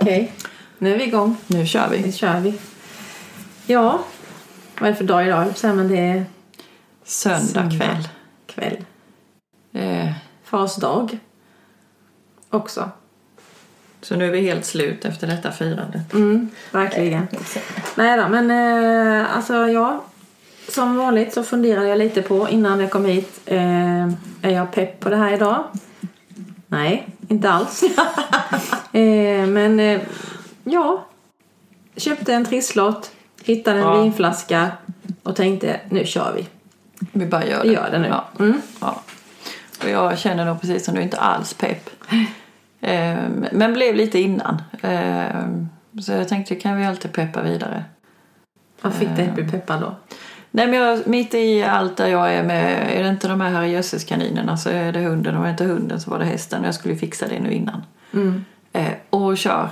Okej, nu är vi igång. Nu kör Nu vi. kör vi. Ja, vad är det för dag idag? Så men det är Söndag Söndag. kväll. kväll. Eh, Fars dag. Också. så nu är vi helt slut efter detta firande. Mm, verkligen. Nej då, men eh, alltså ja. Som vanligt så funderade jag lite på innan jag kom hit. Eh, är jag pepp på det här idag? Nej, inte alls. eh, men eh, ja. Köpte en trisslott, hittade en Ja. vinflaska och tänkte nu kör vi. Vi bara gör det. Vi gör det nu. Ja. Mm. Ja. Och jag känner nog precis som du, inte alls pepp. Ehm, men blev lite innan. Ehm, så jag tänkte, kan vi alltid peppa vidare. Vad fick dig att bli peppad då? Nej men jag, mitt i allt där jag är med, är det inte de här herrejösses kaninerna så är det hunden och är det inte hunden så var det hästen. Jag skulle fixa det nu innan. Mm. Eh, och kör.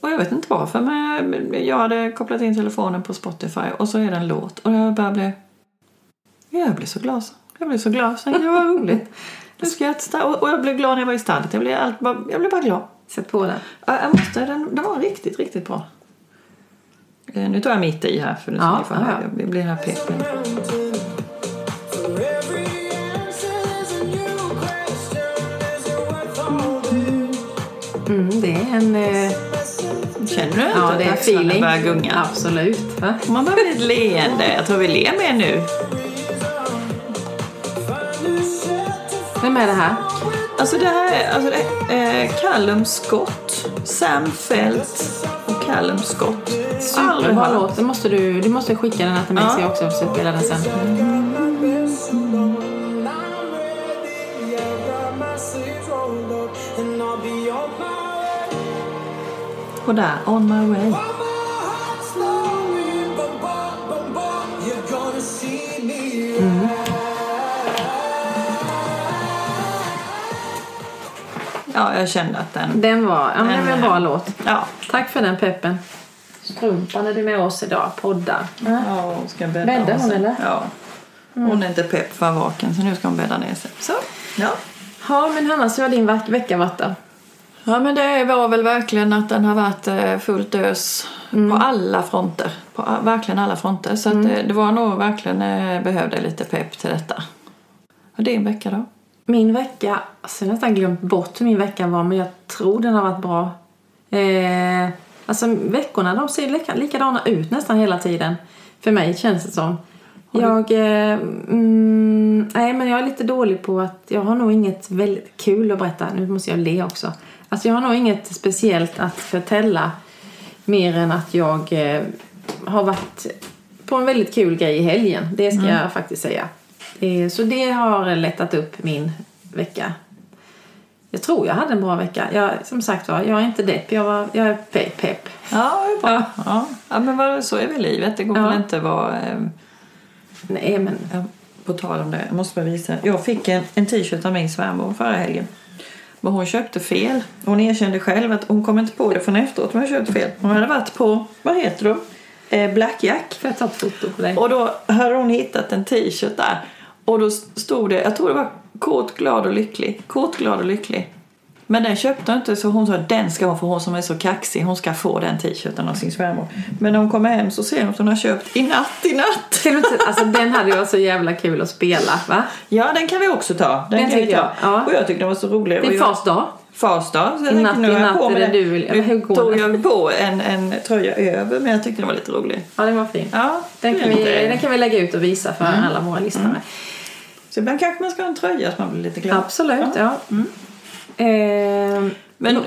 Och jag vet inte varför men jag hade kopplat in telefonen på Spotify och så är det en låt och jag bara blev... Jag blev så glad. Jag blev så glad. Så det var roligt. Nu ska jag sta- och och jag blev glad när jag var i stallet. Jag blev, allt, bara, jag blev bara glad. Sätt på den. Ja, Jag måste, den, den var riktigt, riktigt bra. Eh, Nu tar jag mitt i här för nu ska Ja, ni få höra. ja. Det blir här peppen. Mm, det är en... Eh, Känner du ja, att det är feeling. börjar gunga? Absolut. Va? Man börjar bli ett leende. Jag tror vi ler mer nu. Vem är det här? Alltså det här är, alltså det är eh, Callum Scott, Sam Felt och Callum Scott. Superbra låt. Det måste du, du måste skicka den här till mig Ja. så jag också får spela den sen. Och där, On My Way. Me. Ja, jag kände att den... Den var, ja, men det var en Den, bra låt. Ja. Tack för den peppen. Strumpan är du med oss idag. Poddar. Ja, hon ska bädda Bäddar hon, sig. eller? Ja. Hon är inte pepp för vaken så nu ska hon bädda ner sig. Så, ja. Ja, men Hanna, så har din veck- vecka varit då? Ja men det var väl verkligen att den har varit eh, fullt ös på alla fronter. På verkligen alla fronter. Så att eh, det var nog verkligen eh, behövde lite pepp till detta. Och din vecka då? Min vecka, alltså jag har nästan glömt bort hur min vecka var men jag tror den har varit bra. Eh, alltså veckorna de ser lika, likadana ut nästan hela tiden. För mig känns det som. Jag, eh, mm, nej men jag är lite dålig på att jag har nog inget väldigt kul att berätta. Nu måste jag le också. Alltså jag har nog inget speciellt att förtälla mer än att jag eh, har varit på en väldigt kul grej i helgen. Det ska jag faktiskt säga. Eh, Så det har lättat upp min vecka. Jag tror jag hade en bra vecka. Jag, som sagt var, jag är inte depp. Jag, var, jag är pepp. pepp. Ja, det är bra. Ja. Ja. men vad, så är väl livet. Det går Ja. väl inte vara... Eh, Nej men, ja, på tal om det, jag måste bara visa. Jag fick en, en t-shirt av min svärmor förra helgen. Men hon köpte fel. Hon erkände själv att hon kom inte på det förrän efteråt. Men hon köpte fel. Hon hade varit på, vad heter det? Eh, Blackjack. får jag ta ett foto på dig? Och då hade hon hittat en t-shirt där. Och då stod det, jag tror det var kort, glad och lycklig. Kort, glad och lycklig. Men den köpte hon inte så hon sa den ska hon få hon som är så kaxig. Hon ska få den t-shirten av sin svärmor. Men när hon kommer hem så ser hon att hon har köpt i natt, i natt. Alltså den hade ju varit så jävla kul att spela va? Ja den kan vi också ta. Den, Den kan vi ta. jag, ja. Och jag tyckte den var så rolig. Din fars dag. Fars dag. Så jag I tänkte, natt, nu i har jag natt på är mig du vill- Nu tog jag på en, en tröja över men jag tyckte den var lite rolig. Ja den var fin. Ja, Den kan, vi, den kan vi lägga ut och visa för alla våra lyssnare. Så ibland kanske man ska ha en tröja så man blir lite glad. Absolut, ja. Ehm, Men,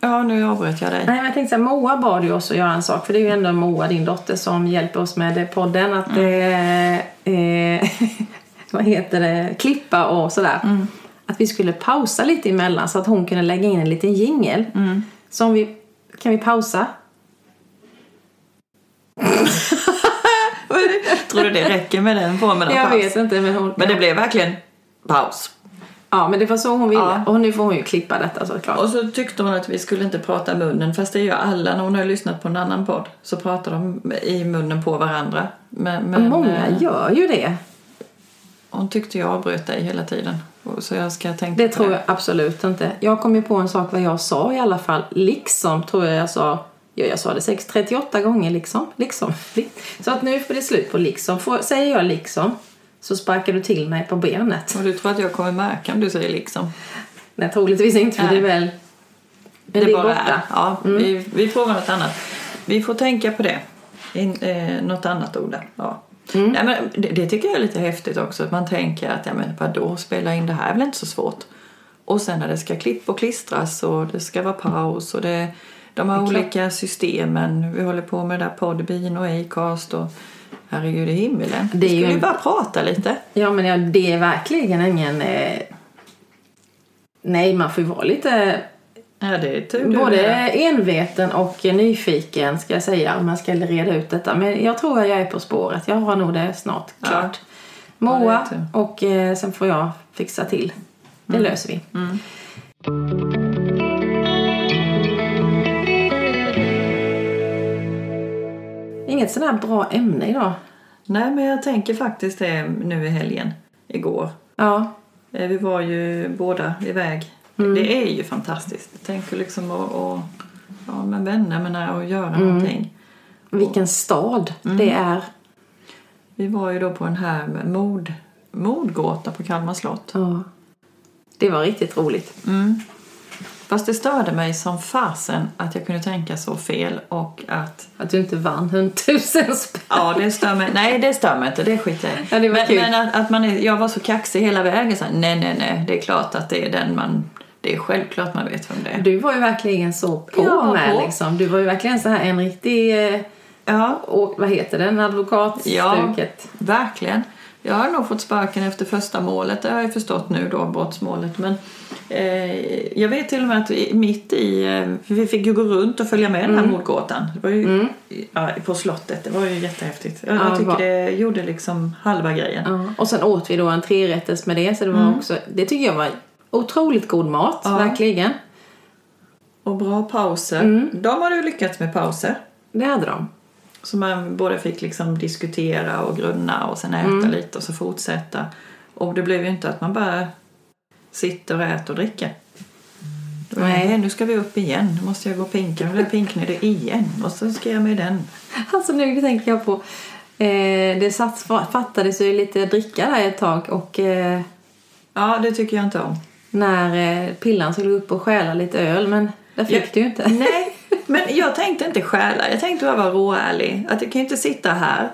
ja nu avbröt jag dig. Nej, men jag tänkte så här, Moa bad ju oss att göra en sak. För det är ju ändå Moa, din dotter, som hjälper oss med podden. Att eh, eh, vad heter det, klippa och sådär. Att vi skulle pausa lite emellan så att hon kunde lägga in en liten jingel. Så om vi, kan vi pausa? Tror du det räcker med den formen av Jag paus? vet inte men hon... Men det blev verkligen paus. Ja men det var så hon ville. Ja. Och nu får hon ju klippa detta såklart. Och så tyckte hon att vi skulle inte prata i munnen. Fast det gör alla när hon har lyssnat på en annan podd. Så pratar de i munnen på varandra. Men, men, många eh, gör ju det. hon tyckte jag avbröt dig hela tiden. Så jag ska tänka Det tror jag absolut inte. Jag kom ju på en sak vad jag sa i alla fall. Liksom tror jag jag sa. Ja, jag sa det säkert 38 gånger liksom. Liksom. Så att nu får det slut på liksom. Får, säger jag liksom så sparkar du till mig på benet. Och du tror att jag kommer märka om du säger liksom? Nej, troligtvis inte för Nej. det är väl... Men det, är bara borta. Ja, vi, vi provar något annat. Vi får tänka på det. In, eh, något annat ord där. Ja. Mm. Nej, men det, det tycker jag är lite häftigt också. Att man tänker att ja, men vadå, spela in det här är väl inte så svårt. Och sen när det ska klippa och klistras och det ska vara paus och det, de är klart. olika systemen. Vi håller på med det där Podbean och Acast och herregud i himmelen. Det är vi skulle ju en- bara prata lite. Ja, men ja, det är verkligen ingen... Eh... Nej, man får ju vara lite Ja, det är tur både enveten och nyfiken ska jag säga om man ska reda ut detta. Men jag tror att jag är på spåret. Jag har nog det snart Ja. klart. Ja, Moa tur. och eh, sen får jag fixa till. Det löser vi. Inget sådär bra ämne idag. Nej, men jag tänker faktiskt det nu i helgen, igår. Ja, Eh, Vi var ju båda iväg. Mm. Det är ju fantastiskt. Jag tänker liksom att, att ja, med vänner men att göra Mm. någonting. vilken stad Mm. det är. Vi var ju då på den här mord, mordgåta på Kalmar slott. Ja. Det var riktigt roligt. Mm. Fast det störde mig som fasen att jag kunde tänka så fel och att Att du inte vann 100 000 spänn. Ja, det stör mig. Nej, det stör mig inte. Det skiter jag i. Ja, men, men att, att man är, jag var så kaxig hela vägen. Så här, nej, nej, nej. Det är klart att det är den man... Det är självklart man vet vem det är. Du var ju verkligen så på var med på. liksom. Du var ju verkligen så här en riktig, eh, Ja, och, vad heter den, advokatstuket. verkligen. Jag har nog fått sparken efter första målet. Det har jag förstått nu då, brottsmålet. Men eh, jag vet till och med att vi- mitt i... Eh, vi fick ju gå runt och följa med den här mordgåtan. Det var ju ja, på slottet. Det var ju jättehäftigt. Jag, Ja, jag tycker det gjorde liksom halva grejen. Ja. Och sen åt vi då en trerätters med det. Så det var också, det tycker jag var otroligt god mat, Ja. verkligen. Och bra pauser. Mm. De har ju lyckats med pauser. Det hade de. Så man både fick liksom diskutera och grunna och sen äta Mm. lite och så fortsätta. Och det blev ju inte att man bara sitter och äter och dricker. Då, Nej. Nej, nu ska vi upp igen. Nu måste jag gå och pinka. Nu vill jag pinknödig igen. Och så ska jag med den. Alltså nu tänker jag på, eh, det satt, fattades ju lite dricka där ett tag och eh, Ja, det tycker jag inte om. när eh, Pillan skulle upp och stjäla lite öl men det fick Ja. du ju inte. Nej, men jag tänkte inte stjäla. Jag tänkte bara vara råärlig. Att jag kan ju inte sitta här.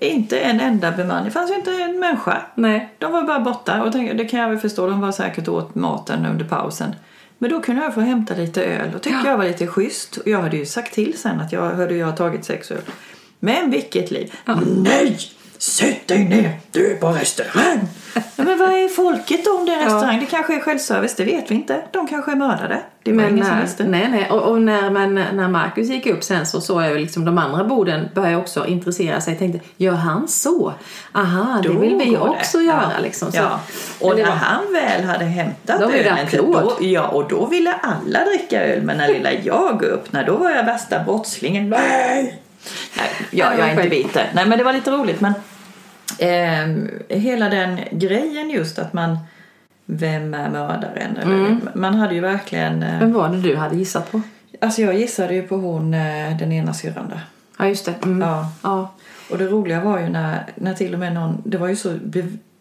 Inte en enda bemanning. Det fanns ju inte en människa. Nej. De var bara borta och tänk- det kan jag väl förstå. De var säkert åt maten under pausen. Men då kunde jag få hämta lite öl och tyckte jag var lite schysst. Och jag hade ju sagt till sen att jag hörde jag har tagit sex öl. Men vilket liv! Nej! Sätt dig ner! Du är på restaurang! ja, men vad är folket om det är restaurang? Det kanske är självservice, det vet vi inte. De kanske är mördade. Det var Men ingen som när, visste. nej, nej. Och, och när, men, när Marcus gick upp sen så såg jag ju liksom de andra borden började också intressera sig. Jag tänkte, gör han så? Aha, det Då vill vi går det. också göra ja. liksom. Så, ja. Och det när var- han väl hade hämtat Då det ölen, då, ja, och då ville alla dricka öl. Men när lilla jag upp, när då var jag värsta brottslingen. Nej! Nej, jag, jag är inte bitter. Nej, men det var lite roligt. Men ehm, hela den grejen just att man vem är mördaren? Eller, Mm. Man hade ju verkligen... eh, Vem var det du hade gissat på? Alltså jag gissade ju på hon, eh, den ena syrran där. Ja, just det. Mm. Ja. Ja. Och det roliga var ju när, när till och med någon, det var ju så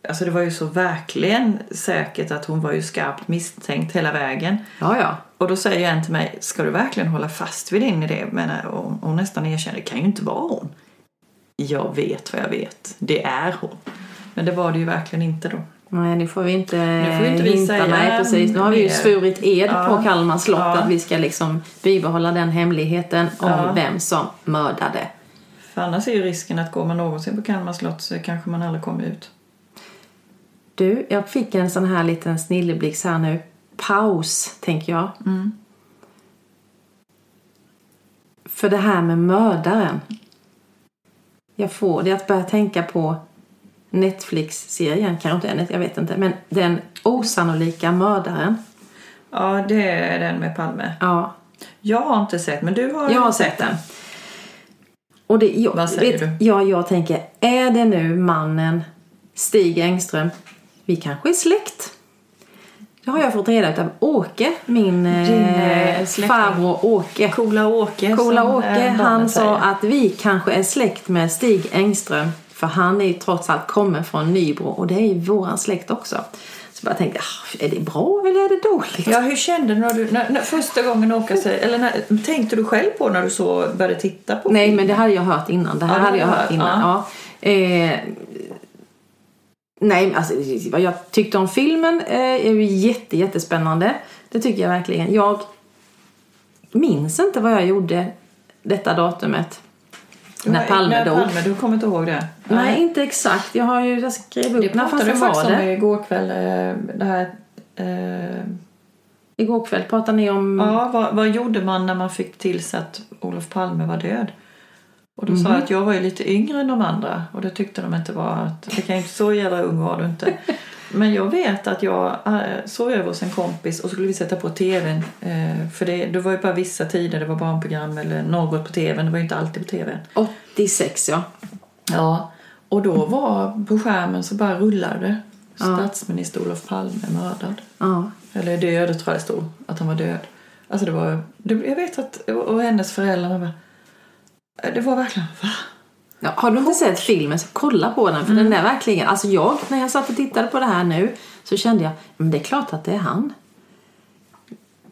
Alltså det var ju så verkligen säkert att hon var ju skarpt misstänkt hela vägen. ja, ja. Och då säger en till mig, ska du verkligen hålla fast vid din idé? Men eh, hon, hon nästan erkänner, det kan ju inte vara hon. Jag vet vad jag vet. Det är hon. Men det var det ju verkligen inte då. Nej, nu får vi inte, Nu får vi inte hinta. Nej, precis. Nu har vi ju svurit ed Ja. på Kalmar slott Ja. att vi ska liksom bibehålla den hemligheten om Ja. vem som mördade. För annars är ju risken att går man någonsin på Kalmar slott så kanske man aldrig kommer ut. Du, jag fick en sån här liten snilleblixt här nu. Paus, tänker jag. Mm. För det här med mördaren. Jag får det att börja tänka på Netflix-serien, kanske inte net, jag vet inte. Men den osannolika mördaren. Ja, det är den med Palme. Ja, Jag har inte sett, men du har jag har sett den. Och det, jag, Vad säger vet, Ja, jag tänker, är det nu mannen Stig Engström. Vi kanske är släkt. Det har jag fått reda på av Åke, min eh, eh, farbror Åke. Coola Åke. Coola Åke, eh, barnen han sa att vi kanske är släkt med Stig Engström. För han är ju trots allt kommen från Nybro och det är ju våran släkt också. Så jag tänkte, ah, är det bra eller är det dåligt? Ja, hur kände du när du när, när första gången Åka sig, eller när, tänkte du själv på när du så började titta på Nej, filmen? men det hade jag hört innan. Det här Ja, hade jag hört innan. Ja. Eh, nej, alltså vad jag tyckte om filmen eh, är ju jätte, jättespännande. Det tycker jag verkligen. Jag minns inte vad jag gjorde detta datumet. När Palme när dog. Palme, du kommer inte ihåg det? Nej, inte exakt. Jag har ju jag skrev upp Det när pratade fasen du var faktiskt om det. igår kväll. eh, Det här, eh, Igår kväll pratade ni om... ja, vad, vad gjorde man när man fick till sig att Olof Palme var död? Och då Mhm. sa jag att jag var ju lite yngre än de andra och det tyckte de inte var att det kan ju inte så jävla ung var du inte. Men jag vet att jag äh, sov över hos en kompis och så skulle vi sätta på tvn. Eh, för det, det var ju bara vissa tider, det var barnprogram eller något på tvn, det var ju inte alltid på tvn. 86, ja. Ja, och då var på skärmen så bara rullade det. Statsminister Olof Palme mördad. ja. Eller död tror jag det stod, att han var död. Alltså det var, det, jag vet att, och hennes föräldrar var, det var verkligen, va? Ja, har du inte sett filmen så kolla på den för Mm. den är verkligen, alltså jag när jag satt och tittade på det här nu så kände jag, men det är klart att det är han.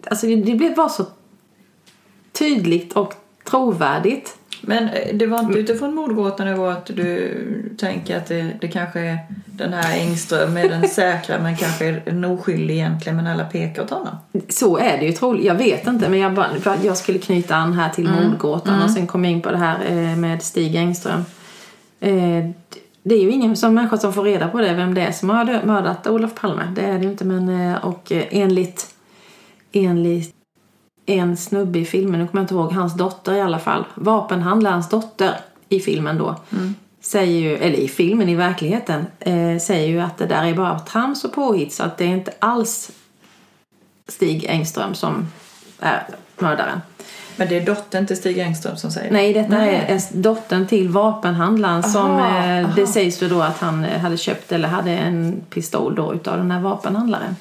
Alltså det, det blev bara så tydligt och trovärdigt. Men eh, det var inte utifrån mordgåtan det var att du tänker att det, det kanske är den här Engström är den säkra men kanske är en oskyldig egentligen men alla pekar åt honom. Så är det ju troligt. Jag vet inte men jag, bara, jag skulle knyta an här till Mm. mordgåtan och sen kom in på det här eh, med Stig Engström. Eh, det är ju ingen som människa som får reda på det, vem det är som har mördat Olof Palme. Det är det ju inte men och enligt, enligt en snubbe i filmen, nu kommer jag inte ihåg, hans dotter i alla fall, vapenhandlarens dotter i filmen då, säger ju, eller i filmen i verkligheten, eh, säger ju att det där är bara trams och påhitt så att det är inte alls Stig Engström som är mördaren. Men det är dottern till Stig Engström som säger Nej, detta Nej. är dottern till vapenhandlaren som Aha, eh, aha. det sägs ju då att han eh, hade köpt eller hade en pistol då utav den här vapenhandlaren.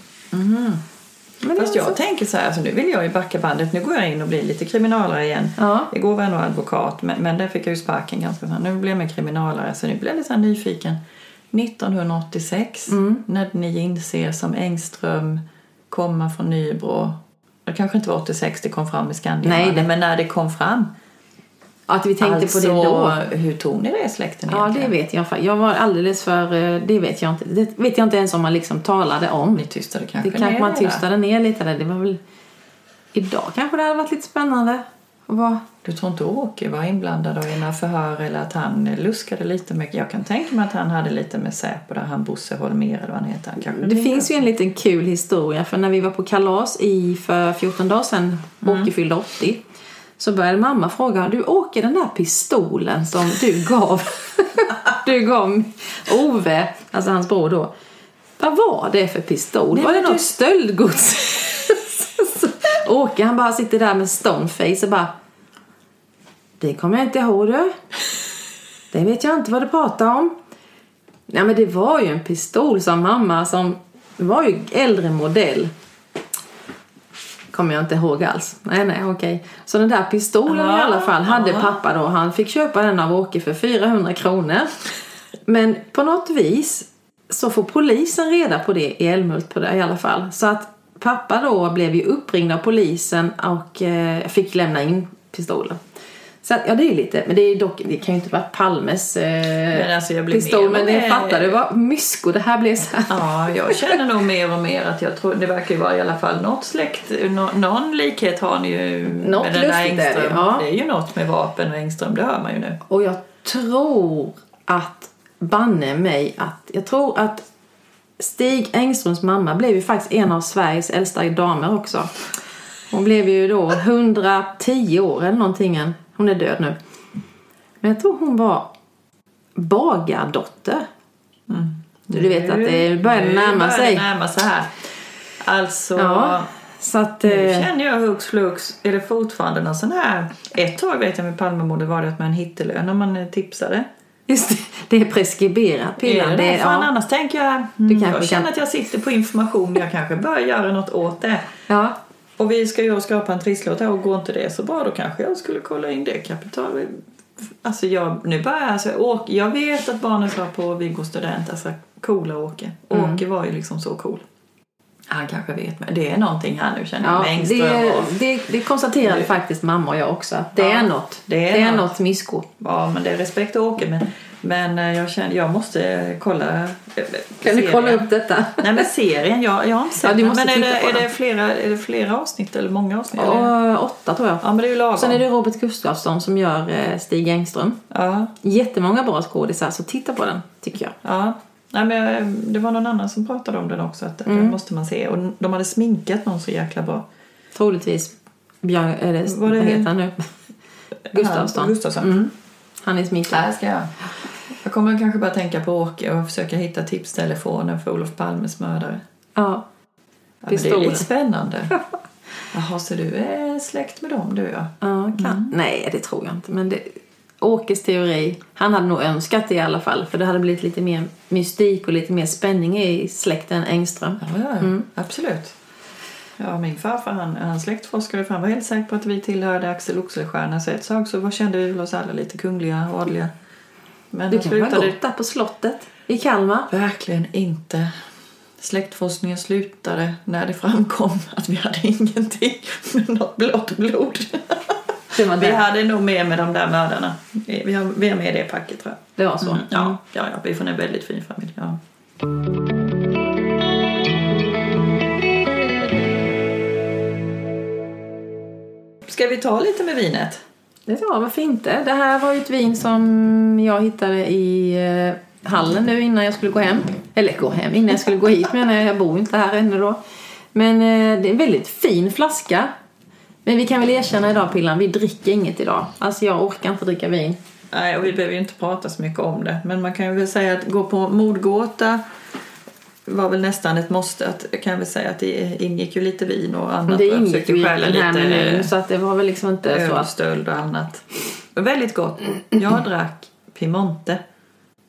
Men Fast är jag tänker så här, alltså nu vill jag ju backa bandet. Nu går jag in och blir lite kriminalare igen. Ja. Igår var jag nog advokat, men, men där fick jag ju sparken ganska snabbt. Nu blir jag mer kriminalare, så nu blir jag lite så nyfiken. 1986, Mm. när ni inser som Engström komma från Nybro. Det kanske inte var 86 det kom fram i Skandia, Nej, det- men när det kom fram. Att vi tänkte alltså, på det då. hur tog ni det i släkten Ja, det egentligen? vet jag. Jag var alldeles för... eh, Det vet jag inte. Det vet jag inte ens om man liksom talade om. Ni tystade kanske Det kanske ner man det tystade ner lite där. Det var väl... Idag kanske det hade varit lite spännande. vara- Du tror inte Åke var inblandad i några förhör eller att han luskade lite med... Jag kan tänka mig att han hade lite med Säpo där, han Bosse Holmér eller vad han heter. Han kanske Det finns ju en liten kul historia. För när vi var på kalas i för 14 dagar sedan, Åke fyllde 80. Så började mamma fråga, du Åke den där pistolen som du gav, du gav Ove, alltså hans bror då. Vad var det för pistol? Nej, var det men något du- stöldgods? Åke han bara sitter där med stoneface och bara Det kommer jag inte ihåg du. Det vet jag inte vad du pratar om. Nej men det var ju en pistol som mamma som var ju äldre modell. Kommer jag inte ihåg alls. Nej nej okej. Så den där pistolen i Ja, alla fall hade ja. pappa då. Han fick köpa den av Åke för 400 kronor. Men på något vis så får polisen reda på det i Älmhult på det i alla fall. Så att pappa då blev ju uppringd av polisen och eh, fick lämna in pistolen. Så att, ja det är lite, men det är dock, det kan ju inte vara Palmes eh, Men alltså, pistol. Men det fattar du vad mysko det här blev så här. Ja, jag känner nog mer och mer att jag tror det verkar ju vara i alla fall något släkt, nå, någon likhet har ni ju Något med den där lustigt är det, Engström. ja. det är ju något med vapen och Engström, det hör man ju nu. Och jag tror att banne mig att jag tror att Stig Engströms mamma blev ju faktiskt en av Sveriges äldsta damer också. Hon blev ju då 110 år eller någonting. Hon är död nu. Men jag tror hon var bagardotter. Du vet att det börjar Nu närma sig. Det närma sig här. Alltså, Ja, så att... nu eh, känner jag hux flux, är det fortfarande någon sån här... Ett tag vet jag med Palmemordet var det att man hittelön om man eh, tipsade. Just det, det är preskriberat Är pillan. det Det det? är, Fan, ja, annars tänker jag, mm, Du kanske jag känner kan- att jag sitter på information. Jag kanske bör göra något åt det. ja, Och vi ska ju skapa en trisslåt här och går inte det så bra då kanske jag skulle kolla in det kapital. Alltså jag, nu börjar alltså, Åke, jag vet att barnen sa på Viggo student, alltså coola Åke. Mm. Åke var ju liksom så cool. Han kanske vet, men det är någonting här nu känner jag ja det, och, det, det konstaterade Det- faktiskt mamma och jag också. Att det Ja, är något. det är det är något. något mysko. Ja, men det är respekt till Åke men, men eh, jag känner, jag måste kolla eh, Kan serien. du kolla upp detta? Nej men serien, jag, jag har inte sett Ja, Men är det, är, det flera, är det flera avsnitt eller många avsnitt? Och, åtta tror jag. Ja men det är ju lagom. Sen är det Robert Gustafsson som gör eh, Stig Engström. Ja, Jättemånga bra skådisar, så titta på den tycker jag. ja. Nej, men eh, det var någon annan som pratade om den också, att Mm. den måste man se. Och de hade sminkat någon så jäkla bra. Troligtvis Björn, eller Var det- vad heter han nu? Gustafsson. Han, Gustafsson. Mm. Han är sminkad. Nej, ska jag. Jag kommer kanske bara tänka på Åke och försöka hitta tipstelefonen för Olof Palmes mördare. Ja. Ja, det är lite spännande. Jaha, så du är släkt med dem du ja. Ja, kan. Nej, det tror jag inte. Men det, Åkes teori, han hade nog önskat det i alla fall. För det hade blivit lite mer mystik och lite mer spänning i släkten Engström. Ja, ja, ja. absolut. Ja, min farfar han, han släktforskade för han var helt säker på att vi tillhörde Axel Oxenstierna så ett sak så kände vi väl oss alla lite kungliga och adliga. Men det kan vara slutade gott där på slottet i Kalmar. verkligen inte. Släktforskningen slutade när det framkom att vi hade ingenting med något blått blod. Vi hade nog med med de där mördarna. Vi har, vi har med det packet tror jag. det var så. Mm, ja, ja, ja, vi får en väldigt fin familj. Ja. Ska vi ta lite med vinet? Var varför inte. Det här var ju ett vin som jag hittade i eh, hallen nu innan jag skulle gå hem. Eller gå hem, innan jag skulle gå hit menar jag. Jag bor inte här ännu då. Men eh, det är en väldigt fin flaska. Men vi kan väl erkänna idag Pillan, vi dricker inget idag. Alltså jag orkar inte dricka vin. Nej, och vi behöver ju inte prata så mycket om det. Men man kan ju väl säga att gå på mordgåta var väl nästan ett måste. Att, jag kan väl säga att det ingick ju lite vin och annat. Det Jag ingick ju i den här lite menyn så att det var väl liksom inte så att... ölstöld och annat. Väldigt gott. Jag drack Piemonte.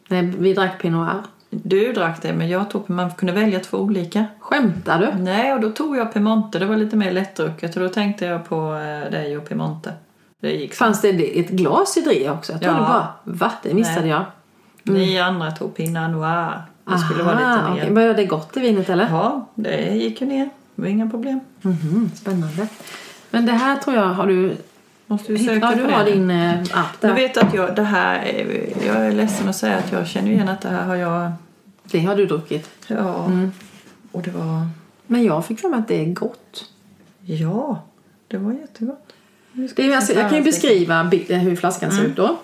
Nej, vi drack Pinot Noir. Du drack det, men jag tog, man kunde välja två olika. Skämtar du? Nej, och då tog jag Piemonte. Det var lite mer lättdrucket och då tänkte jag på eh, dig och Piemonte. Det gick så. Fanns det ett glas i det också? Jag trodde Ja. bara, va? Det missade Nej. jag. Ni andra tog Pinot Noir. Det skulle vara lite Aha, mer. okej. Började det gott i vinet eller? Ja, det gick ju ner. Det var inga problem. Mhm, spännande. Men det här tror jag, har du... Måste du söka Ja, du har det? din eh, app Jag där. vet att jag, det här, är- jag är ledsen att säga att jag känner igen att det här har jag, Det har du druckit. ja, Mm. och det var, Men jag fick för mig att det är gott. ja, det var jättegott. Det är, alltså, jag kan ju beskriva hur flaskan Mm. ser ut då.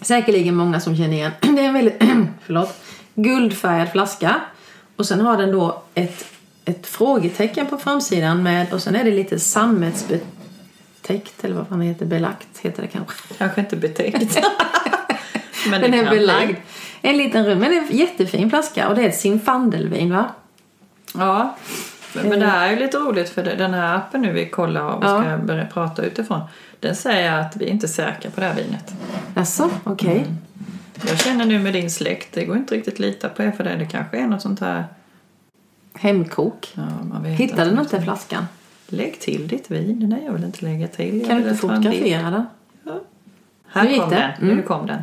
Säkerligen många som känner igen. Det är en väldigt förlåt, guldfärgad flaska. Och sen har den då ett, ett frågetecken på framsidan med och sen är det lite sammetsbetäckt eller vad fan heter, belagt heter det kanske. Kanske inte betäckt. Men Den är belagd. bli. En liten rum, men det är en jättefin flaska och det är ett Zinfandelvin va? Ja, men, det här är ju lite roligt för den här appen nu vi kollar och Ja. ska börja prata utifrån. Den säger att vi är inte säkra på det här vinet. Jaså, okej. Mm. Jag känner nu med din släkt, det går inte riktigt att lita på er för det. Det kanske är något sånt här... Hemkok. Ja, man vet Hittade du inte flaskan? Lägg till ditt vin. Nej, jag vill inte lägga till. Jag Kan du inte fotografera den? Här Nu kom den. Nu Mm. kom den.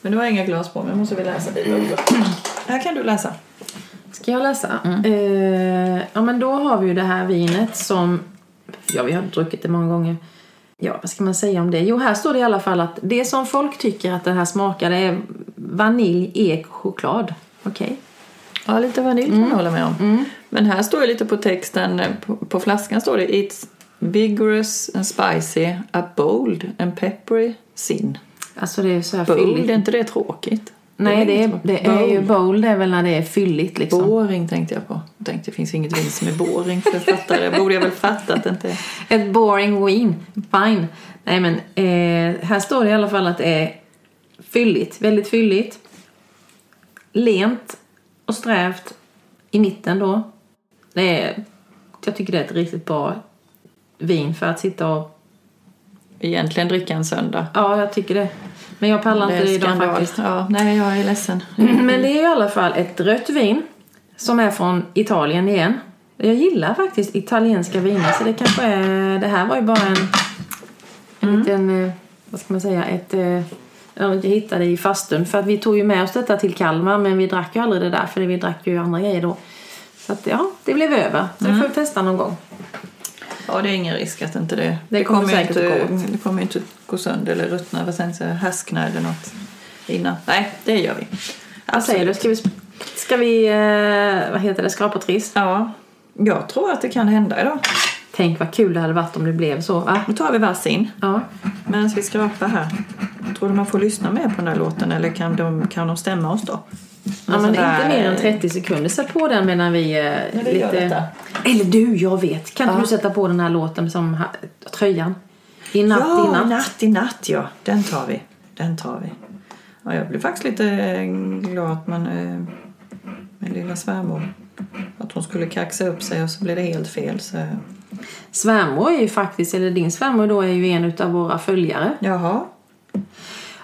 Men det var inga glas på, men jag måste vi läsa lite. Här kan du läsa. Ska jag läsa? Mm. Eh, ja, men då har vi ju det här vinet som... Ja, vi har druckit det många gånger. Ja, vad ska man säga om det? Jo, här står det i alla fall att det som folk tycker att det här smakar är vanilj, ek och choklad. Okej. Ja, lite vanilj kan jag hålla med om. Men här står det lite på texten, på, på flaskan står det It's vigorous and spicy, a bold and peppery sin. Alltså det är så här Bold, fylligt. är inte det tråkigt? Nej, det är, det är ju bold. bold är väl när det är fylligt liksom. Boring tänkte jag på. Jag tänkte det finns inget vin som är boring. För fattare borde jag väl fatta att det inte är. Ett boring win. Fine. Nej men eh, här står det i alla fall att det är fylligt. Väldigt fylligt. Lent och strävt i mitten då. Det är, jag tycker det är ett riktigt bra vin för att sitta och... Egentligen dricka en söndag. Ja, jag tycker det. Men jag pallar inte det idag skandal. faktiskt. Ja, nej, jag är ledsen. Men det är i alla fall ett rött vin som är från Italien igen. Jag gillar faktiskt italienska viner så det kanske är... Det här var ju bara en, en liten... eh, Vad ska man säga? Ett... eh, Jag hittade i fastun för att vi tog ju med oss detta till Kalmar men vi drack ju aldrig det där för vi drack ju andra grejer då. Så att ja, det blev över. Så det får vi testa någon gång. Ja, det är ingen risk att inte det... Det kommer ju säkert inte, att gå åt. Det kommer ju inte gå sönder eller ruttna, vad sen säga, härskna eller något innan. Nej, det gör vi. Vad säger du? Ska vi, ska vi eh, vad heter det, skrapa triss? Ja, jag tror att det kan hända idag. Tänk vad kul det hade varit om det blev så. Va? Nu tar vi varsin Ja. medan vi skrapar här. Tror du man får lyssna mer på den här låten eller kan de, kan de stämma oss då? Ja, men inte mer än 30 sekunder. Sätt på den medan vi... Eh, detta. Eller du, jag vet. Kan inte Ja. du sätta på den här låten som tröjan? I natt, ja, i natt. natt i natt ja. Den tar vi. Den tar vi. Ja, jag blir faktiskt lite eh, glad att man eh, med lilla svärmor att hon skulle kaxa upp sig och så blev det helt fel. Så. Svärmor är ju faktiskt, eller din svärmor då är ju en av våra följare. Jaha.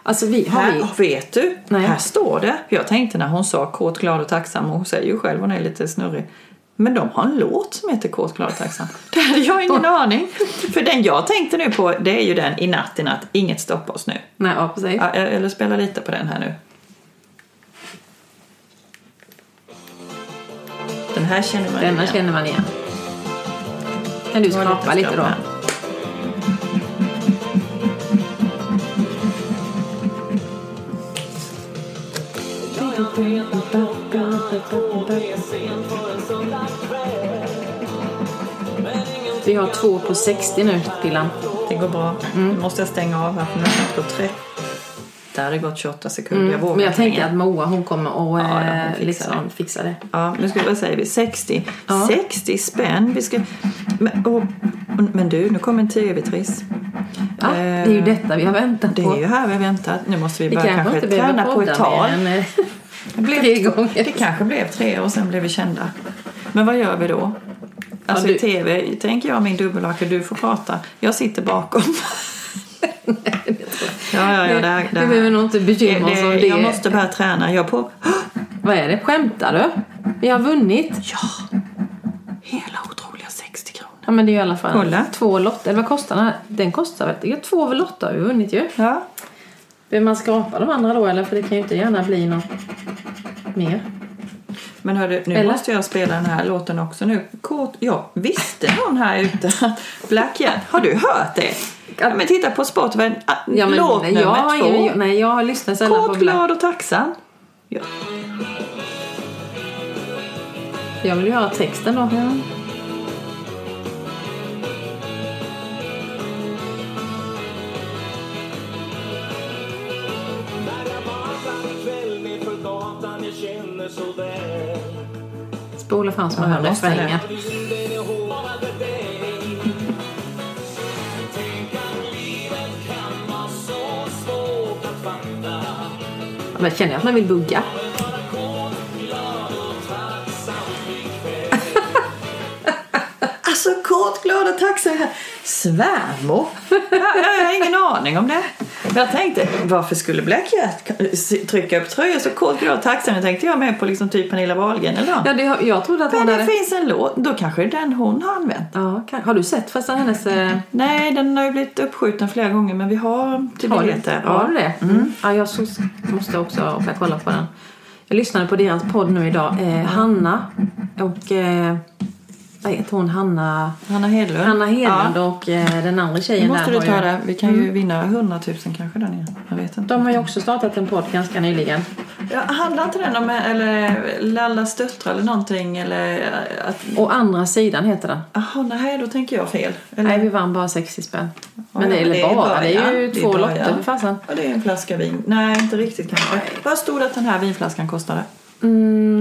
Alltså vi har Här, vi... vet du? Nej. Här står det. Jag tänkte när hon sa kåt, glad och tacksam. och Hon säger ju själv hon är lite snurrig. Men de har en låt som heter Kåt, glad och tacksam. Det hade jag ingen aning. För den jag tänkte nu på det är ju den I natt, i natt. Inget stoppar oss nu. Nej, ja, precis. Ja, eller spela lite på den här nu. Den här känner man Denna igen. känner man igen. Kan du Det skrapa lite då? skrapa. Vi har två på 60 nu, Pillan. Det går bra. Nu måste jag stänga av här för nu det gått tre. Där har det gått 28 sekunder. Jag vågar Mm. Men jag tänker att Moa hon kommer och Ja, ja, hon eh, fixar liksom fixa det. Ja, nu ska vi, vad säger vi? 60. Ja. 60 spänn. Vi ska, men, och, men du, nu kommer en tv-triss. Ja, det är ju detta vi har väntat Eh, Det på. är ju här vi har väntat. Nu måste vi vi börja kanske träna på ett tal. Blev, tre gånger. det kanske blev tre och sen blev vi kända. Men vad gör vi då? Alltså du- i tv tänker jag min dubbelhake, du får prata. Jag sitter bakom. ja, ja, ja. Det, här- Vi behöver nog inte bekymra oss om det. Jag måste börja träna. Jag på... Vad är det? Skämtar du? Vi har vunnit. Ja! Hela otroliga 60 kronor. Ja men det är ju i alla fall Kolla. två lotter. Eller vad kostar den här? Den kostar väl? Ja, två lotter har vi vunnit ju. Ja. Behöver man skrapa de andra då eller? För det kan ju inte gärna bli något mer. Men hörru, nu Eller? måste jag spela den här låten också nu. Kort, ja, visste någon här ute att Black Cat, har du hört det? Ja, men titta på Spotify, ah, Ja, men låt nummer jag, har två. ingen, nej, jag lyssnar sällan på Kort, Black. glad och tacksam. Ja. Jag vill ju höra texten då. När kan vara så svårt att fatta Men känner jag att man vill bugga? Alltså kort, glad och tacksam. Svärmor? jag, jag har ingen aning om det. Jag tänkte, varför skulle Black Cat trycka upp tröjor så och tacksam? Jag tänkte jag med på liksom typ Pernilla Wahlgren eller något. Ja, det, jag trodde att Men det hade... finns en låt, då kanske den hon har använt. Ja, kan... Har du sett förresten hennes... Eh... Nej, den har ju blivit uppskjuten flera gånger men vi har till Har du, biljetter. har du det? Mm. Ja, jag så, måste också åka och kolla på den. Jag lyssnade på deras podd nu idag. Eh, Hanna och... Eh, vad heter hon? Hanna... Hanna Hedlund. Hanna Hedlund Ja. och eh, den andra Nu tjejen måste där du ta ju, det. Vi kan ju vinna 100 000 kanske där nere. Jag vet inte. De har ju också startat en podd ganska nyligen. Ja, handlar inte den om eller Lallas döttrar eller någonting? Eller att... Och andra sidan heter den. Jaha, nej då tänker jag fel. Eller... Nej, vi vann bara 60 spänn. Men ja, det det är bara, det är ju är två lotter för fasen. Ja, det är en flaska vin. Nej, inte riktigt kanske. Vad stod det att den här vinflaskan kostade? Mm,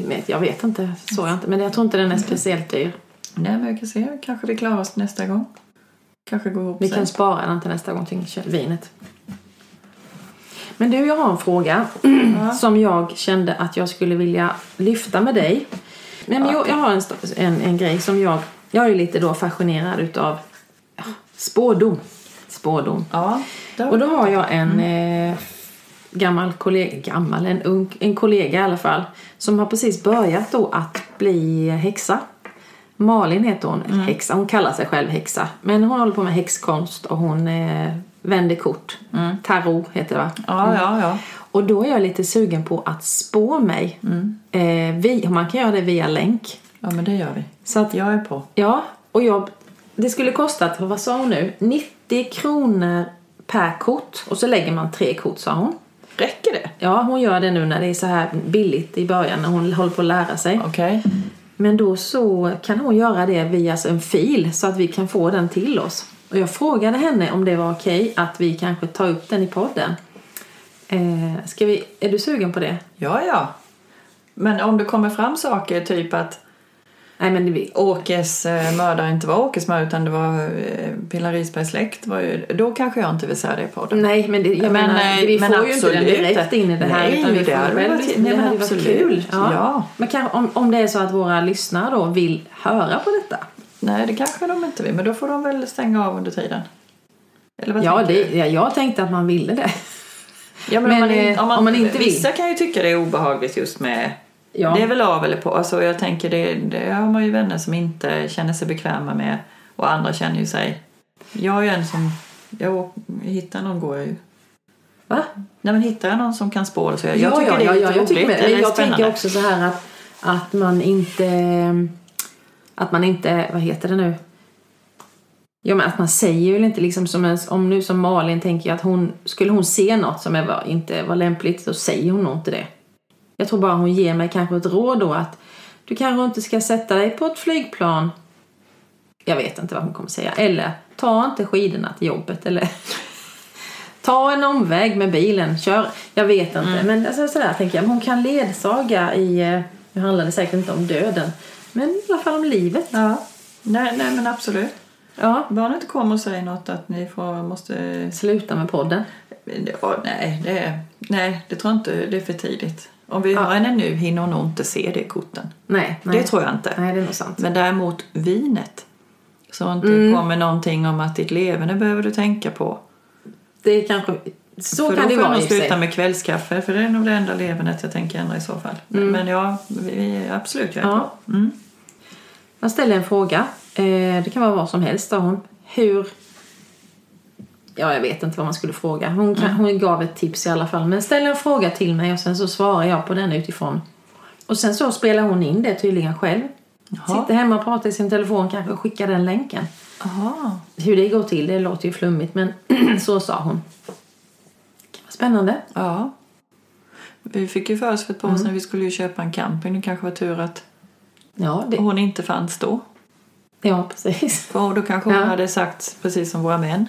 vet- jag vet inte, såg jag inte. Men jag tror inte den är speciellt dyr. Nej, men vi kan se. Kanske vi klarar oss nästa gång. Kanske går ihop Vi sen. kan spara den till nästa gång till vinet. Men du, jag har en fråga som jag kände att jag skulle vilja lyfta med dig. Nej, men jag, jag har en, en, en grej som jag... Jag är lite då fascinerad utav ja, spådom. spårdom. Ja, det Och då har jag en eh, gammal kollega, gammal, en, ung, en kollega i alla fall, som har precis börjat då att bli häxa. Malin heter hon, häxa. Hon kallar sig själv häxa. Men hon håller på med häxkonst och hon eh, vänder kort. Tarot heter det va? ja, ja, ja. Och då är jag lite sugen på att spå mig. Eh, vi, man kan göra det via länk. Ja, men det gör vi. Så att, Jag är på. ja, och jag, det skulle kosta, vad sa hon nu? 90 kronor per kort. Och så lägger man tre kort sa hon. Räcker det? Ja, hon gör det nu när det är så här billigt i början när hon håller på att lära sig. Okej. Men då så kan hon göra det via en fil så att vi kan få den till oss. Och jag frågade henne om det var okej att vi kanske tar upp den i podden. Eh, vi, är du sugen på det? Ja, ja. Men om det kommer fram saker, typ att Nej men vi, Åkes mördare inte var Åkes mördare utan det var eh, Pilla Risbergs släkt, var ju, då kanske jag inte vill säga det på podden. nej men, det, jag Men, menar, eh, vi men får ju inte den direkt in i det här. Nej, utan vi det hade väl, varit- nej, men absolut. kul. Ja. Ja. Men kan, om, om det är så att våra lyssnare då vill höra på detta. Nej, det kanske de inte vill, men då får de väl stänga av under tiden. Eller vad Ja, det, ja, jag tänkte att man ville det. Ja, men, men, om, man, in- eh, om, man, om man inte vill. Vissa kan ju tycka det är obehagligt just med Ja. Det är väl av eller på. Alltså jag tänker det, det har man ju vänner som inte känner sig bekväma med och andra känner ju sig. Jag är ju en som, jag hittar någon går jag ju. Va? Nej men hittar jag någon som kan spå så jag, jag ja, tycker ja, det är ja, jag, tycker med, eller jag tänker också så här att, att man inte... Att man inte... Vad heter det nu? Ja, men att man säger ju inte liksom som en, om nu som Malin tänker att hon skulle hon se något som var- inte var lämpligt så säger hon nog inte det. Jag tror bara hon ger mig kanske ett råd då att du kanske inte ska sätta dig på ett flygplan. Jag vet inte vad hon kommer säga. Eller ta inte skidorna till jobbet eller Ta en omväg med bilen, kör. Jag vet inte. Mm. Men alltså, sådär tänker jag. Hon kan ledsaga i... eh, Nu handlar det säkert inte om döden. Men i alla fall om livet. Ja. Nej, nej men absolut. Ja. Bara inte kommer och säger något att ni får, måste... Sluta med podden. Ja, nej, det, nej, det tror jag inte. Det är för tidigt. Om vi Ja. har henne nu hinner hon nog inte se det korten. Nej, nej. Det tror jag inte. Nej, det är nog sant. Men däremot vinet. Så inte Mm. kommer någonting om att ditt leverne behöver du tänka på. Det är kanske... Så för kan då det får jag vara i nog och för sluta sig. med kvällskaffe för det är nog det enda levernet jag tänker ändra i så fall. Men ja, vi, absolut jag är Mm. Ja. på. Mm. Jag ställer en fråga. Eh, det kan vara vad som helst. Då. Hur... Ja, jag vet inte vad man skulle fråga. Hon, Mm. kan, hon gav ett tips i alla fall. Men ställ en fråga till mig och sen så svarar jag på den utifrån. Och sen så spelar hon in det tydligen själv. Jaha. Sitter hemma och pratar i sin telefon, kanske skickar den länken. Aha. Hur det går till, det låter ju flummigt men så sa hon. Spännande. Ja. Vi fick ju för oss för ett par Mm. år sedan vi skulle ju köpa en camping. Det kanske var tur att Ja, det, hon inte fanns då. ja precis. För då kanske hon Ja. hade sagt precis som våra män.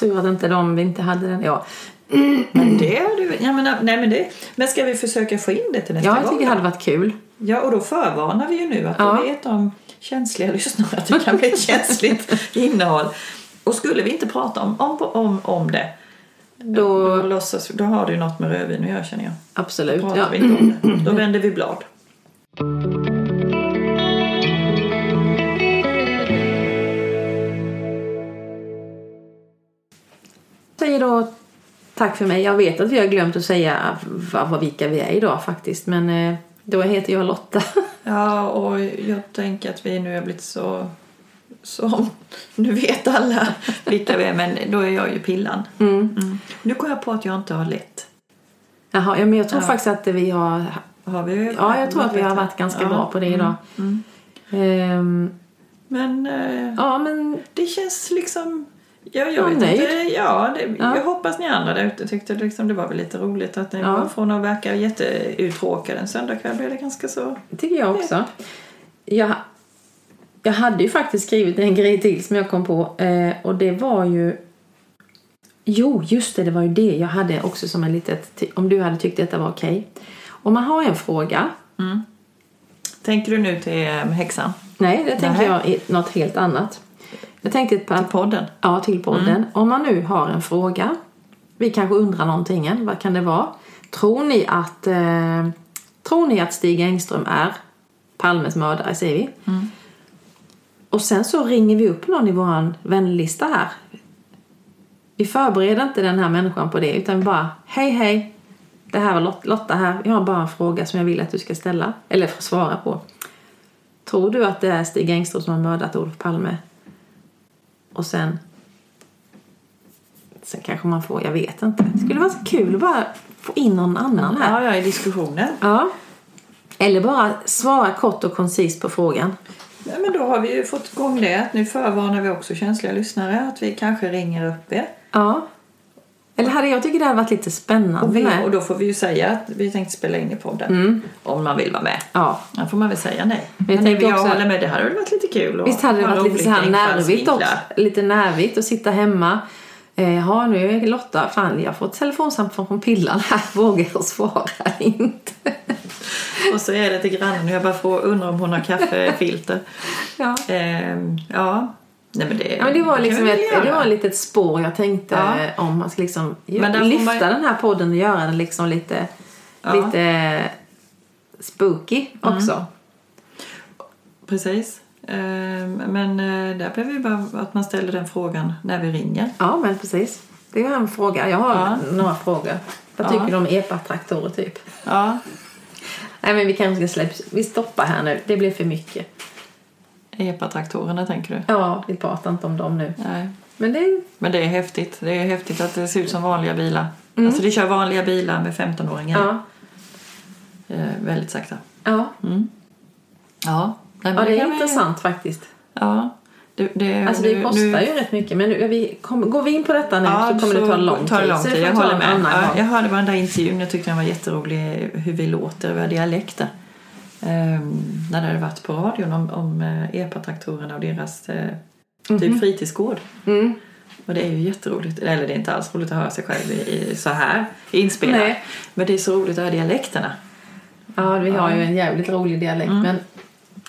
Tur att inte de vi inte hade den. Ja, Men det hade ju... Ja, men, nej, men, det, men ska vi försöka få in det till nästa ja jag gång? tycker det hade varit kul. Ja, och då förvarnar vi ju nu att Ja. då vet de känsliga lyssnare att det kan bli ett känsligt innehåll. Och skulle vi inte prata om, om, om, om det, då, Då, låtsas, då har det ju något med rödvin att göra känner jag. absolut. Pratar Ja. vi inte om det. Då vänder vi blad. Säger då tack för mig. Jag vet att vi har glömt att säga vad, vilka vi är idag faktiskt. Men eh, då heter jag Lotta. Ja, och jag tänker att vi nu har blivit så... så nu vet alla vilka vi är, men då är jag ju Pillan. Mm. Nu kom jag på att jag inte har lätt. Jaha, ja, men jag tror Ja. faktiskt att vi har... Har vi Ja, jag tror att vi har varit ganska Ja. bra på det idag. Mm. Ehm, Men eh, ja, men det känns liksom... Ja, jag Ja, vet nöjd. inte. Ja, det, Ja. Jag hoppas ni andra där ute tyckte liksom det var väl lite roligt att ni Ja. var från att verka jätteuttråkade en söndagkväll blev det ganska så... det tycker jag också. Jag, jag hade ju faktiskt skrivit en grej till som jag kom på. Eh, och det var ju... Jo, just det, det var ju det jag hade också som en litet... Om du hade tyckt detta var okej. Om man har en fråga. Tänker du nu till eh, häxan? Nej, det tänker Nej. jag i något helt annat. Jag tänkte på Till podden? Ja, till podden. Mm. Om man nu har en fråga. Vi kanske undrar någonting. än. Vad kan det vara? Tror ni att, eh, tror ni att Stig Engström är Palmes mördare, säger vi. Mm. Och sen så ringer vi upp någon i vår vänlista här. Vi förbereder inte den här människan på det utan vi bara hej hej. Det här var Lot- Lotta här. Jag har bara en fråga som jag vill att du ska ställa. Eller svara på. Tror du att det är Stig Engström som har mördat Olof Palme? Och sen... Sen kanske man får, jag vet inte. Det skulle vara så kul att bara få in någon annan här. Ja, ja, i diskussionen. Ja. Eller bara svara kort och koncist på frågan. Ja, men då har vi ju fått igång det. Nu förvarnar vi också känsliga lyssnare att vi kanske ringer upp er. Ja. Eller hade jag tycker det hade varit lite spännande Och, vi, och då får vi ju säga att vi tänkte spela in i podden. Om man vill vara med. Ja. Då får man väl säga nej. jag Men, jag också- håller med, det hade väl varit lite kul. att Visst hade det varit lite så här nervigt också. Lite nervigt att sitta hemma. Eh, Ja, nu är Lotta, fan jag har fått telefonsamtal från Pillan här. Vågar jag svara inte? Och så är det till grannen. Jag bara får undra om hon har kaffefilter. Ja. Ehm, ja. Nej, men det, Ja, men det var liksom ett, det var ett litet spår jag tänkte Ja. om man ska liksom Men lyfta man den här podden och göra den liksom lite, Ja. lite spooky Mm. också. Precis. Ehm, men eh, där behöver vi bara att man ställer den frågan när vi ringer. Ja, men precis. Det är en fråga. Jag har Ja. några frågor. Vad tycker du om epatraktorer typ? Ja. Nej, men vi kanske ska släppa. Vi stoppar här nu. Det blir för mycket. Epatraktorerna tänker du? Ja, vi pratar inte om dem nu. Nej. Men det är... Men det är häftigt. Det är häftigt att det ser ut som vanliga bilar. Alltså det kör vanliga bilar med 15-åringar. Ja. Eh, väldigt sakta. Ja, Ja. Nej, ja det är kan vi- intressant faktiskt. Ja. Det, det, Alltså det nu- kostar nu- ju rätt mycket. Men nu, vi kommer, går vi in på detta nu Ja, så kommer det ta lång tid. lång Så tid. Jag vi håller med. Ja, jag hörde bara den där intervjun. Jag tyckte den var jätterolig hur vi låter, våra dialekter. Ehm, när det hade varit på radion om, om eh, epatraktorerna och deras eh, typ fritidsgård. Mm. Och det är ju jätteroligt. Eller det är inte alls roligt att höra sig själv i, så här inspelat. Nej. Men det är så roligt att höra dialekterna. Ja, vi har ju en jävligt rolig dialekt. Men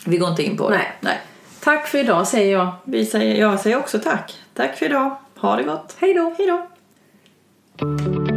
Vi går inte in på det. Nej. Nej. tack för idag säger jag. Vi säger, jag säger också tack. Tack för idag. Ha det gott. Hej då! Hej då.